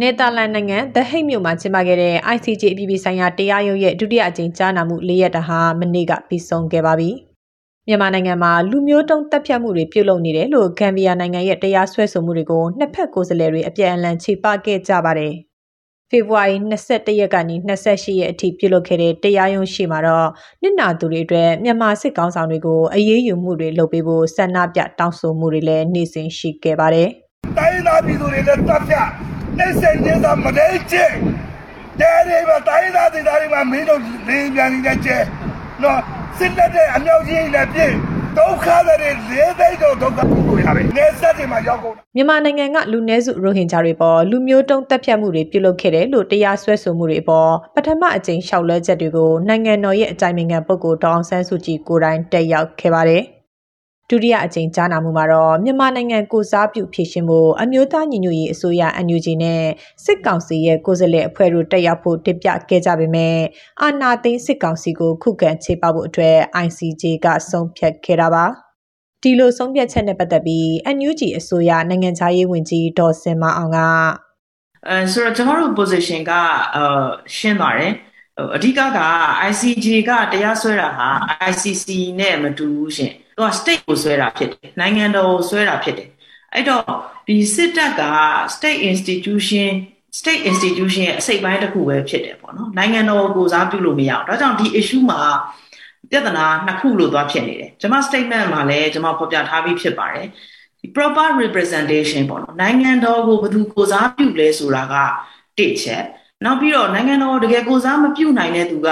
နယ်သာလန်နိုင်ငံ The Hague မြို့မှာကျင်းပခဲ့တဲ့ ICJ အပြည်ပြည်ဆိုင်ရာတရားရုံးရဲ့ဒုတိယအကြိမ်ကြားနာမှု၄ရက်တဟာမနေ့ကပြီးဆုံးခဲ့ပါပြီ။မြန်မာနိုင်ငံမှာလူမျိုးတုံးတပ်ဖြတ်မှုတွေပြုလုပ်နေတယ်လို့ဂမ်ဘီယာနိုင်ငံရဲ့တရားစွဲဆိုမှုတွေကိုနှစ်ဖက်ကိုယ်စားလှယ်တွေအပြန်အလှန်ခြေပခဲ့ကြပါတယ်။ဖေဖော်ဝါရီ22ရက်ကနေ28ရက်အထိပြုလုပ်ခဲ့တဲ့တရားရုံးရှိမှာတော့နစ်နာသူတွေအတွက်မြန်မာစစ်ကောင်ဆောင်တွေကိုအရေးယူမှုတွေလုပ်ပေးဖို့ဆန္ဒပြတောင်းဆိုမှုတွေလည်းနေ့စဉ်ရှိခဲ့ပါတယ်။တိုင်းသားပြည်သူတွေလည်းတပ်ဖြတ် နှိမ့်ဆက်ခြင်းသာမဒိကျဲတဲတွေမှာတိုင်းသားဒေသတွေမှာမင်းတို့လင်းပြန်နေတဲ့ကျဲနော်စစ်တပ်တဲ့အမြောက်ကြီးနဲ့ပြည့်ဒုက္ခတွေလေးသိန်းတို့ဒုက္ခပို့ရတယ်နေဆက်တွေမှာရောက်ကုန်မြန်မာနိုင်ငံကလူနည်းစုရိုဟင်ဂျာတွေပေါ်လူမျိုးတုံးတပ်ဖြတ်မှုတွေပြုလုပ်ခဲ့တယ်လို့တရားစွဲဆိုမှုတွေပေါ်ပထမအကြိမ်လျှောက်လဲချက်တွေကိုနိုင်ငံတော်ရဲ့အကြိုင်ပင်ခံပုဂ္ဂိုလ်ဒေါအောင်ဆန်းစုကြည်ကိုယ်တိုင်တက်ရောက်ခဲ့ပါတယ်။ ဒုတိယအကြိမ်ကြားနာမှုမှာတော့မြန်မာနိုင်ငံကိုစားပြုဖြည့်ရှင်မှုအမျိုးသားညီညွတ်ရေးအစိုးရ NUG နဲ့စစ်ကောင်စီရဲ့ကိုယ်စားလှယ်အဖွဲ့တို့တက်ရောက်ဖို့တင်ပြခဲ့ကြပေမဲ့အာဏာသိမ်းစစ်ကောင်စီကိုခုခံချေပဖို့အတွက် ICJ ကဆုံးဖြတ်ခဲ့တာပါဒီလိုဆုံးဖြတ်ချက်နဲ့ပတ်သက်ပြီး NUG အစိုးရနိုင်ငံခြားရေးဝန်ကြီးဒေါ်စင်မအောင်ကအဲဆိုတော့ကျမတို့ position ကအာရှင်းပါတယ်အဓိကက ICJ ကတရားစွဲတာဟာ ICC နဲ့မတူဘူးရှင် သူက state ကိုဆွဲတာဖြစ်တယ်နိုင်ငံတော်ကိုဆွဲတာဖြစ်တယ်အဲ့တော့ဒီစစ်တပ်က state institution state institution ရဲ့အစိတ်ပိုင်းတစ်ခုပဲဖြစ်တယ်ပေါ့နော်နိုင်ငံတော်ကိုစားပြုလို့မရအောင်ဒါကြောင့်ဒီ issue မှာပြဿနာနှစ်ခုလို့သွားဖြစ်နေတယ်ကျွန်မ statement မှာလည်းကျွန်မဖော်ပြထားပြီးဖြစ်ပါတယ်ဒီ proper representation ပေါ့နော်နိုင်ငံတော်ကိုဘယ်သူကိုစားပြုလဲဆိုတာကတစ်ချက် နောက်ပြီးတော့နိုင်ငံတော်တကယ်ကိုစားမပြုတ်နိုင်တဲ့သူက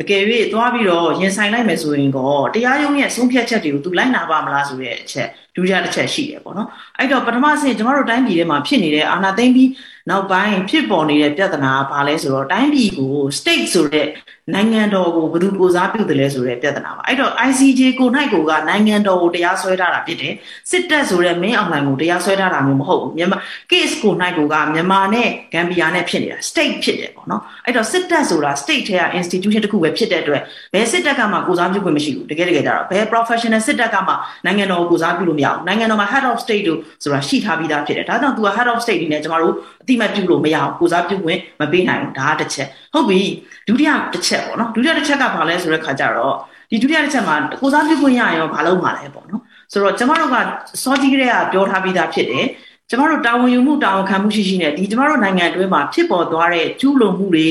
အကယ်၍သွားပြီးတော့ရင်ဆိုင်လိုက်မယ်ဆိုရင်တော့တရားရုံးရဲ့ဆုံးဖြတ်ချက်တွေကိုသူလိုက်နာပါမလားဆိုတဲ့အချက်ဒုတိယတစ်ချက်ရှိတယ်ပေါ့နော်အဲ့တော့ပထမဆင့်ကျမတို့တိုင်းပြည်ထဲမှာဖြစ်နေတဲ့အာဏာသိမ်းပြီးနောက်ပိုင်းဖြစ်ပေါ်နေတဲ့ပြဿနာကဘာလဲဆိုတော့တိုင်းပြည်ကို state ဆိုတဲ့နိုင်ငံတော်ကိုဘယ်သူကိုစားပြုတယ်လဲဆိုတဲ့ပြဿနာပါအဲ့တော့ ICJ ကို၌ကိုကနိုင်ငံတော်ကိုတရားစွဲထားတာဖြစ်တယ်စစ်တပ်ဆိုတဲ့မင်းအောင်လှိုင်ကိုတရားစွဲထားတာမျိုးမဟုတ်ဘူးမြန်မာ case ကို၌ကိုကမြန်မာနဲ့ဂမ်ဘီယာနဲ့ဖြစ်နေတာ state ဖြစ်တယ်ပေါ့နော်အဲ့တော့စစ်တပ်ဆိုတာ state ထဲက institution တစ်ခုပဲဖြစ်တဲ့အတွက်ဘယ်စစ်တပ်ကမှကိုစားပြုခွင့်မရှိဘူးတကယ်တကယ်ကြတော့ဘယ် professional စစ်တပ်ကမှနိုင်ငံတော်ကိုကိုစားပြုလို့မရဘူးနိုင်ငံတော်မှာ head of state တို့ဆိုတာရှိထားပြီးသားဖြစ်တယ်ဒါကြောင့် तू က head of state ဒီနဲ့ကျမတို့အတိမတ်ပြုလို့မရအောင်ကိုစားပြုခွင့်မပေးနိုင်ဘူးဒါကတစ်ချက်ဟုတ်ပြီဒုတိယတစ်ချက်ပေါ့နော်ဒုတိယတစ်ချက်ကဘာလဲဆိုတဲ့ခါကျတော့ဒီဒုတိယတစ်ချက်မှာကိုစားပြုခွင့်ရရင်ဘာလုပ်မှာလဲပေါ့နော်ဆိုတော့ကျမတို့ကစောကြီးကလေးကပြောထားပြီးသားဖြစ်တယ်ကျမတို့တာဝန်ယူမှုတာဝန်ခံမှုရှိရှိနဲ့ဒီကျမတို့နိုင်ငံအတွင်းမှာဖြစ်ပေါ်သွားတဲ့ကျူးလွန်မှုတွေ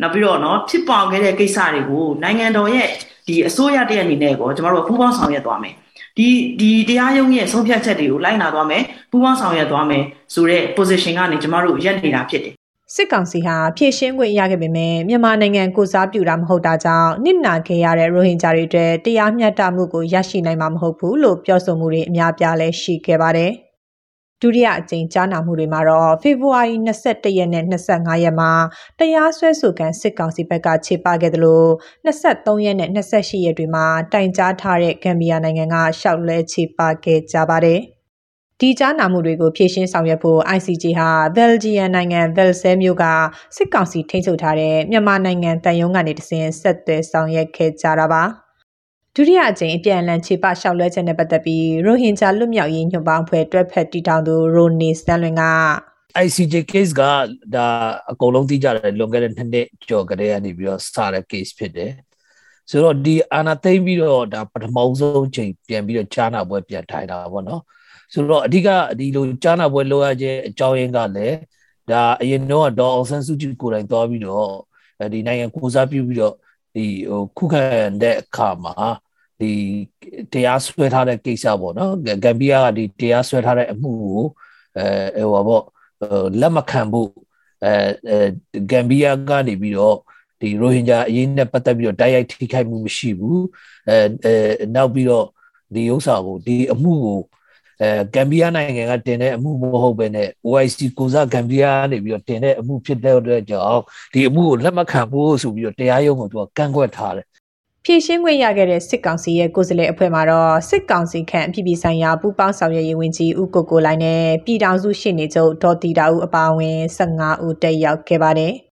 နောက်ပြီးတော့เนาะဖြစ်ပေါ်ခဲ့တဲ့ကိစ္စတွေကိုနိုင်ငံတော်ရဲ့ဒီအစိုးရတရက်အနေနဲ့ကိုကျမတို့ကပူးပေါင်းဆောင်ရွက်သွားမယ် ဒီဒီတရားရုံးရဲ့ဆုံးဖြတ်ချက်တွေကိုလိုက်နာသွားမယ်ပူးပေါင်းဆောင်ရွက်သွားမယ်ဆိုတဲ့ position ကနေကျမတို့ရက်နေတာဖြစ်တယ်စစ်ကောင်စီဟာဖြည့်ရှင်းခွင့်ရခဲ့ပေမဲ့မြန်မာနိုင်ငံကိုစားပြုတာမဟုတ်တာကြောင့်နစ်နာခဲ့ရတဲ့ရိုဟင်ဂျာတွေအတွက်တရားမျှတမှုကိုရရှိနိုင်မှာမဟုတ်ဘူးလို့ပြောဆိုမှုတွေအများပြားလည်းရှိခဲ့ပါတယ်။ ဒုတိယအကြိမ်ကြားနာမှုတွေမှာတော့ဖေဖော်ဝါရီ22ရက်နဲ့25ရက်မှာတရားစွဲဆိုခံစစ်ကောင်စီဘက်ကခြေပခဲ့တယ်လို့23ရက်နဲ့28ရက်တွေမှာတိုင်ကြားထားတဲ့ဂမ်ဘီယာနိုင်ငံကရှောက်လဲခြေပခဲ့ကြပါတယ်။ဒီကြားနာမှုတွေကိုဖြည့်ရှင်းဆောင်ရွက်ဖို့ ICJ ဟာဘယ်လ်ဂျီယံနိုင်ငံဗယ်ဆဲမြို့ကစစ်ကောင်စီထိန်းချုပ်ထားတဲ့မြန်မာနိုင်ငံတန်ယုံကနေတဆင်ဆက်သွယ်ဆောင်ရွက်ခဲ့ကြတာပါ။ ဒုတိယအကြိမ်အပြန်အလှန်ခြေပလျှောက်လဲချက်နဲ့ပတ်သက်ပြီးရိုဟင်ဂျာလွတ်မြောက်ရေးညွှန်ပေါင်းဖွဲ့တွဲဖက်တီထောင်သူရိုနေစတန်လွင်က ICJ case ကဒါအကုန်လုံးသိကြတယ်လွန်ခဲ့တဲ့နှစ်နှစ်ကျော်ကတည်းကနေပြီးတော့စတဲ့ case ဖြစ်တယ်ဆိုတော့ဒီအာနာသိမ့်ပြီးတော့ဒါပထမဆုံးချိန်ပြန်ပြီးတော့ကြားနာပွဲပြန်ထိုင်တာပေါ့နော်ဆိုတော့အဓိကဒီလိုကြားနာပွဲလိုရခြင်းအကြောင်းရင်းကလည်းဒါအရင်တော့ဒေါ်အောင်ဆန်းစုကြည်ကိုယ်တိုင်သွားပြီးတော့ဒီနိုင်ငံကိုစားပြုပြီးတော့ ဒီဟိုခုခံတဲ့အခါမှာဒီတရားစွဲထားတဲ့ကိစ္စပေါ့နော်ဂမ်ဘီယာကဒီတရားစွဲထားတဲ့အမှုကိုအဲဟိုပေါ့လက်မခံဖို့အဲဂမ်ဘီယာကနေပြီးတော့ဒီရိုဟင်ဂျာအရေးနဲ့ပတ်သက်ပြီးတော့တိုက်ရိုက်ထိခိုက်မှုမရှိဘူးအဲအဲနောက်ပြီးတော့ဒီဥစ္စာကိုဒီအမှုကို အဲဂမ်ဘီယာနိုင်ငံကတင်တဲ့အမှုမဟုတ်ပဲနဲ့ OIC ကိုစားဂမ်ဘီယာကနေပြီးတော့တင်တဲ့အမှုဖြစ်တဲ့အတွက်ကြောင့်ဒီအမှုကိုလက်မခံဖို့ဆိုပြီးတော့တရားရုံးကသူကကန့်ကွက်ထားတယ်ဖြည့်ရှင်းခွင့်ရခဲ့တဲ့စစ်ကောင်စီရဲ့ကိုယ်စားလှယ်အဖွဲ့မှာတော့စစ်ကောင်စီခန့်အပြည်ပြည်ဆိုင်ရာပူးပေါင်းဆောင်ရွက်ရေးဝန်ကြီးဦးကိုကိုလိုင်းနဲ့ပြည်ထောင်စုရှေ့နေချုပ်ဒေါ်တီတာဦးအပါအဝင်15ဦးတက်ရောက်ခဲ့ပါတယ်။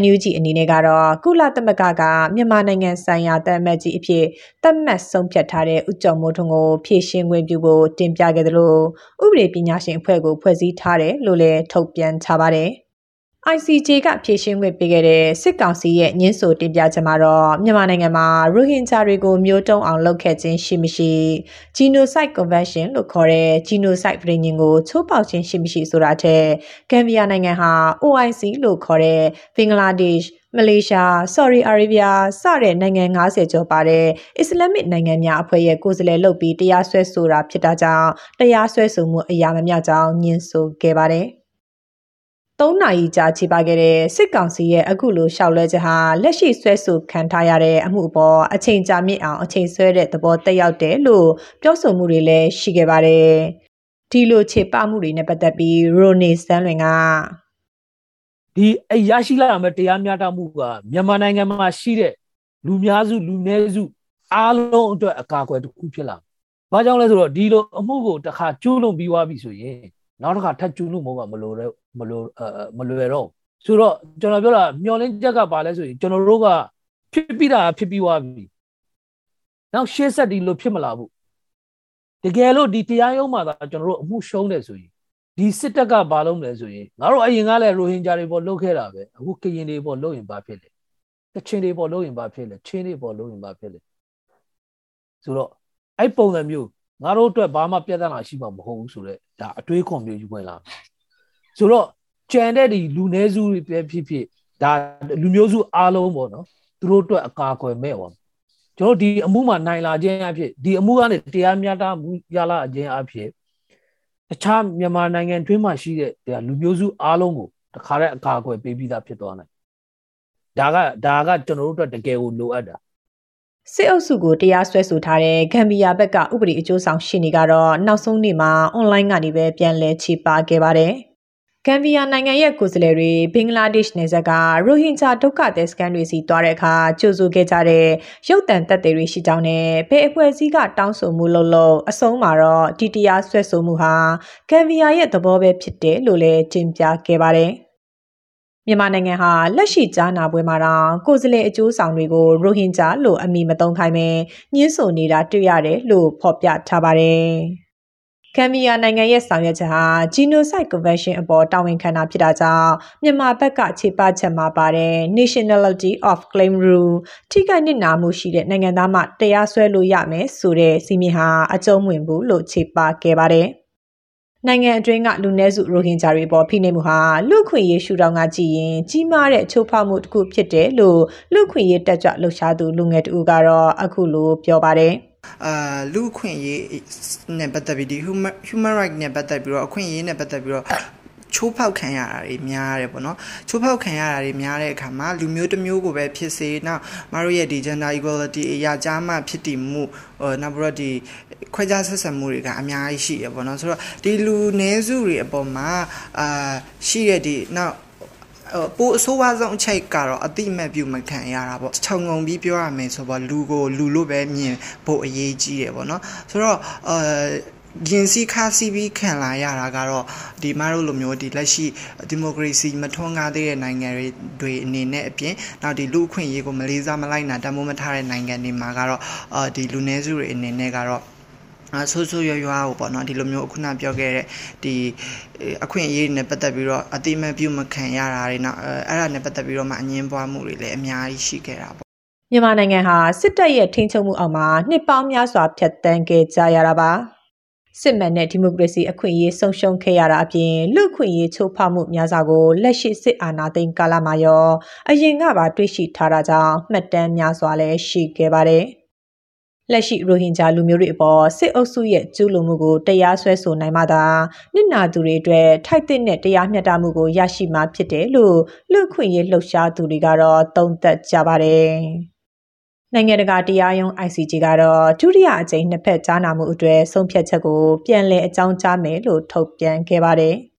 NUG အနေနဲ့ကတော့ကုလသမဂ္ဂကမြန်မာနိုင်ငံဆိုင်ရာတမတ်ကြီးအဖြစ်သတ်မှတ်ဆုံးဖြတ်ထားတဲ့ဥကြုံမိုးထွန်းကိုဖြည့်ရှင်းခွင့်ပြုဖို့တင်ပြခဲ့တယ်လို့ဥပဒေပညာရှင်အဖွဲ့ကိုဖွဲ့စည်းထားတယ်လို့လည်းထုတ်ပြန်ထားပါတယ်။ ICJ ကဖြည့်ရှင်းခွင့်ပေးခဲ့တဲ့စစ်ကောင်စီရဲ့ညှင်းဆိုတင်ပြချက်မှာတော့မြန်မာနိုင်ငံမှာရိုဟင်ဂျာတွေကိုမျိုးတုံးအောင်လုပ်ခဲ့ခြင်းရှိမရှိ Genocide Convention လို့ခေါ်တဲ့ Genocide ပြည်ညင်ကိုချိုးဖောက်ခြင်းရှိမရှိဆိုတာထက်ဂမ်ဘီယာနိုင်ငံဟာ OIC လို့ခေါ်တဲ့ဘင်္ဂလားဒေ့ရှ်မလေးရှားဆော်ဒီအာရေဗျစတဲ့နိုင်ငံ90ကျော်ပါတဲ့အစ္စလာမစ်နိုင်ငံများအဖွဲ့ရဲ့ကိုယ်စားလှယ်လုပ်ပြီးတရားစွဲဆိုတာဖြစ်တာကြောင့်တရားစွဲဆိုမှုအရာမမြောက်ကြောင်းညှင်းဆိုခဲ့ပါတယ်။ 3နာရီကြာချိပါခဲ့တဲ့စစ်ကောင်စီရဲ့အခုလိုရှောက်လဲချက်ဟာလက်ရှိဆွဲဆိုခံထားရတဲ့အမှုအပေါ်အချိန်ကြာမြင့်အောင်အချိန်ဆွဲတဲ့သဘောတက်ရောက်တယ်လို့ပြောဆိုမှုတွေလည်းရှိခဲ့ပါတယ်။ဒီလိုခြေပမှုတွေနဲ့ပတ်သက်ပြီးရိုနေစန်းလွင်ကဒီအရရှိလာမယ့်တရားမျှတမှုကမြန်မာနိုင်ငံမှာရှိတဲ့လူများစုလူနည်းစုအားလုံးအတွက်အကာအကွယ်တစ်ခုဖြစ်လာ။ဘာကြောင့်လဲဆိုတော့ဒီလိုအမှုကိုတစ်ခါကျူးလွန်ပြီးသွားပြီဆိုရင်နောက်တစ်ခါထပ်ကျူးလွန်ဖို့ကမလိုတော့ မလိုမလွယ်တော့ဆိုတော့ကျွန်တော်ပြောတာမျောလင်းချက်ကပါလဲဆိုရင်ကျွန်တော်တို့ကဖြစ်ပြီးတာဖြစ်ပြီးသွားပြီနောက်ရှေ့ဆက်ဒီလိုဖြစ်မလာဘူးတကယ်လို့ဒီတရားရုံးမှာသာကျွန်တော်တို့အမှုရှုံးတယ်ဆိုရင်ဒီစစ်တပ်ကဘာလုပ်မလဲဆိုရင်ငါတို့အရင်ကလည်းရိုဟင်ဂျာတွေပေါ်လှုပ်ခဲ့တာပဲအခုကရင်တွေပေါ်လှုပ်ရင်ဘာဖြစ်လဲကချင်တွေပေါ်လှုပ်ရင်ဘာဖြစ်လဲချင်းတွေပေါ်လှုပ်ရင်ဘာဖြစ်လဲဆိုတော့အဲ့ပုံစံမျိုးငါတို့အတွက်ဘာမှပြဿနာရှိမှာမဟုတ်ဘူးဆိုတော့ဒါအတွေးခွန်မျိုးယူဝင်လာ ဆိုတော့ကြံတဲ့ဒီလူနည်းစုတွေပဲဖြစ်ဖြစ်ဒါလူမျိုးစုအားလုံးပေါ့နော်သူတို့အတွက်အကာအကွယ်မဲ့ပါကျွန်တော်ဒီအမှုမှာနိုင်လာခြင်းအဖြစ်ဒီအမှုကနေတရားမျှတမှုရလာခြင်းအဖြစ်တခြားမြန်မာနိုင်ငံတွင်းမှာရှိတဲ့လူမျိုးစုအားလုံးကိုတခါတည်းအကာအကွယ်ပေးပြီးသားဖြစ်သွားနိုင်ဒါကဒါကကျွန်တော်တို့အတွက်တကယ်ကိုလိုအပ်တာစစ်အုပ်စုကိုတရားစွဲဆိုထားတဲ့ဂမ်ဘီယာဘက်ကဥပဒေအကျိုးဆောင်ရှင်းနေကတော့နောက်ဆုံးနေ့မှာအွန်လိုင်းကနေပဲပြန်လည်ချေပခဲ့ပါတယ်။ ဂမ်ဘီယာနိုင်ငံရဲ့ကိုယ်စားလှယ်တွေဘင်္ဂလားဒေ့ရှ်နယ်စပ်ကရိုဟင်ဂျာဒုက္ခသည်စခန်းတွေစီတွားတဲ့အခါကြိုဆိုခဲ့ကြတဲ့ရုပ်တံတက်တွေရှိကြောင်းနဲ့ဘယ်အဖွဲ့အစည်းကတောင်းဆိုမှုလုပ်လို့အဆုံးမှာတော့ဒီတရားဆွဲဆိုမှုဟာဂမ်ဘီယာရဲ့သဘောပဲဖြစ်တယ်လို့လည်းကျင်းပြခဲ့ပါတယ်။မြန်မာနိုင်ငံဟာလက်ရှိကြားနာပွဲမှာတော့ကိုယ်စားလှယ်အကျိုးဆောင်တွေကိုရိုဟင်ဂျာလို့အမည်မသုံးခိုင်းပဲညှင်းဆိုနေတာတွေ့ရတယ်လို့ဖော်ပြထားပါတယ်။ ကမ်ဘီယာနိုင်ငံရဲ့ဆောင်ရွက်ချက်ဟာ Genocide Convention အပေါ်တာဝန်ခံတာဖြစ်တာကြောင့်မြန်မာဘက်ကခြေပချက်မှာပါတဲ့ Nationality of Claim Rule ထိခိုက်နစ်နာမှုရှိတဲ့နိုင်ငံသားမှတရားစွဲလို့ရမယ်ဆိုတဲ့စီမင်းဟာအကျုံးဝင်ဘူးလို့ခြေပခဲ့ပါတယ်။နိုင်ငံအတွင်းကလူနည်းစုရိုဟင်ဂျာတွေပေါ်ဖိနှိပ်မှုဟာလူခွင့်ရေးရှုထောင့်ကကြည့်ရင်ကြီးမားတဲ့ချိုးဖောက်မှုတစ်ခုဖြစ်တယ်လို့လူခွင့်ရေးတက်ကြွလှုပ်ရှားသူလူငယ်တူကတော့အခုလိုပြောပါတယ် အာလူခွင့်ရေးနဲ့ပတ်သက်ပြီးဒီ human human right နဲ့ပတ်သက်ပြီးတော့အခွင့်အရေးနဲ့ပတ်သက်ပြီးတော့ချိုးဖောက်ခံရတာတွေများတယ်ပေါ့နော်ချိုးဖောက်ခံရတာတွေများတဲ့အခါမှာလူမျိုးတစ်မျိုးကိုပဲဖြစ်စေနောက်မတို့ရဲ့ဒီ gender equality အရာကြားမှဖြစ်တည်မှုဟိုနောက်ပြီးတော့ဒီခွဲခြားဆက်ဆံမှုတွေကအများကြီးရှိရပေါ့နော်ဆိုတော့ဒီလူနည်းစုတွေအပေါ်မှာအာရှိရတဲ့နောက် ပိုအဆိုးဝါးဆုံးအချက်ကတော့အတိမတ်ပြုမခံရတာပေါ့ခြုံငုံပြီးပြောရမယ်ဆိုတော့လူကိုလူလို့ပဲမြင်ဖို့အရေးကြီးတယ်ပေါ့နော်ဆိုတော့အာရင်စီခါစီပြီးခံလာရတာကတော့ဒီမတို့လိုမျိုးဒီလက်ရှိဒီမိုကရေစီမထွန်းကားသေးတဲ့နိုင်ငံတွေတွေအနေနဲ့အပြင်နောက်ဒီလူအခွင့်အရေးကိုမလေးစားမလိုက်နာတမိုးမထားတဲ့နိုင်ငံတွေမှာကတော့အာဒီလူနည်းစုတွေအနေနဲ့ကတော့အ ဆိုးဆိုးရွားရွားကိုပေါ့နော်ဒီလိုမျိုးခုနပြောခဲ့တဲ့ဒီအခွင့်အရေးနဲ့ပတ်သက်ပြီးတော့အတိမတ်ပြုမခံရတာတွေနောက်အဲ့ဒါနဲ့ပတ်သက်ပြီးတော့မှအငင်းပွားမှုတွေလည်းအများကြီးရှိခဲ့တာပေါ့မြန်မာနိုင်ငံဟာစစ်တပ်ရဲ့ထိန်းချုပ်မှုအောက်မှာနှစ်ပေါင်းများစွာဖျက်ဆီးခဲ့ကြရတာပါစစ်မှန်တဲ့ဒီမိုကရေစီအခွင့်အရေးဆုံးရှုံးခဲ့ရတာအပြင်လူခွင့်ရေးချိုးဖောက်မှုများစွာကိုလက်ရှိစစ်အာဏာသိမ်းကာလမှာရောအရင်ကပါတွေ့ရှိထားတာကြောင့်မှတ်တမ်းများစွာလည်းရှိခဲ့ပါတယ်။ လက်ရှိရိုဟင်ဂျာလူမျိုးတွေအပေါ်စစ်အုပ်စုရဲ့ကျူးလွန်မှုကိုတရားစွဲဆိုနိုင်မှသာနစ်နာသူတွေအတွက်ထိုက်တဲ့နဲ့တရားမျှတမှုကိုရရှိမှာဖြစ်တယ်လို့လူခွင့်ရေးလှုပ်ရှားသူတွေကတော့သုံးသပ်ကြပါတယ်။နိုင်ငံတကာတရားရုံး ICJ ကတော့ဒုတိယအကြိမ်နှစ်ဖက်ကြားနာမှုအတွက်ဆုံးဖြတ်ချက်ကိုပြန်လည်အကြောင်းကြားမယ်လို့ထုတ်ပြန်ခဲ့ပါတယ်။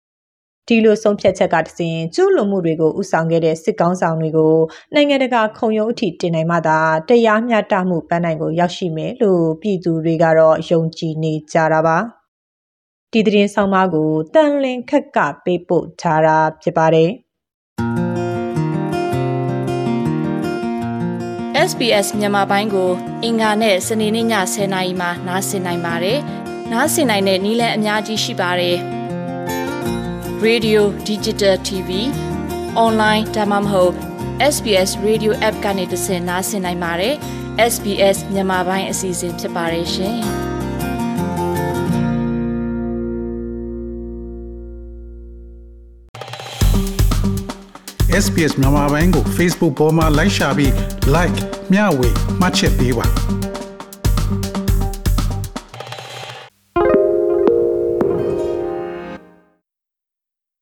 ဒီလိုဆုံးဖြတ်ချက်ကတစဉ်ကျူးလွန်မှုတွေကိုဥဆောင်ခဲ့တဲ့စစ်ကောင်းဆောင်တွေကိုနိုင်ငံတကာခုံရုံးအထိတင်နိုင်မှသာတရားမျှတမှုပန်းနိုင်ကိုရောက်ရှိမယ်လို့ပြည်သူတွေကတော့ယုံကြည်နေကြတာပါ။ဒီသတင်းဆောင်မကိုတန်လင်ခက်ကပေးပို့ထားတာဖြစ်ပါတယ်။ SBS မြန်မာပိုင်းကိုအင်ကာနဲ့စနေနေ့ည10:00နာရီမှနားဆင်နိုင်ပါတယ်။နားဆင်နိုင်တဲ့နည်းလမ်းအများကြီးရှိပါတယ်။ Radio Digital TV Online ဒါမှမဟုတ် SBS Radio App ကနေတဆင့်နားဆင်နိုင်ပါတယ်။ SBS မြန်မာပိုင်းအစီအစဉ်ဖြစ်ပါတယ်ရှင်။ SBS မြန်မာပိုင်းကို Facebook ပေါ်မှာ like ရှာပြီး like မျှဝေမှတ်ချက်ပေးပါ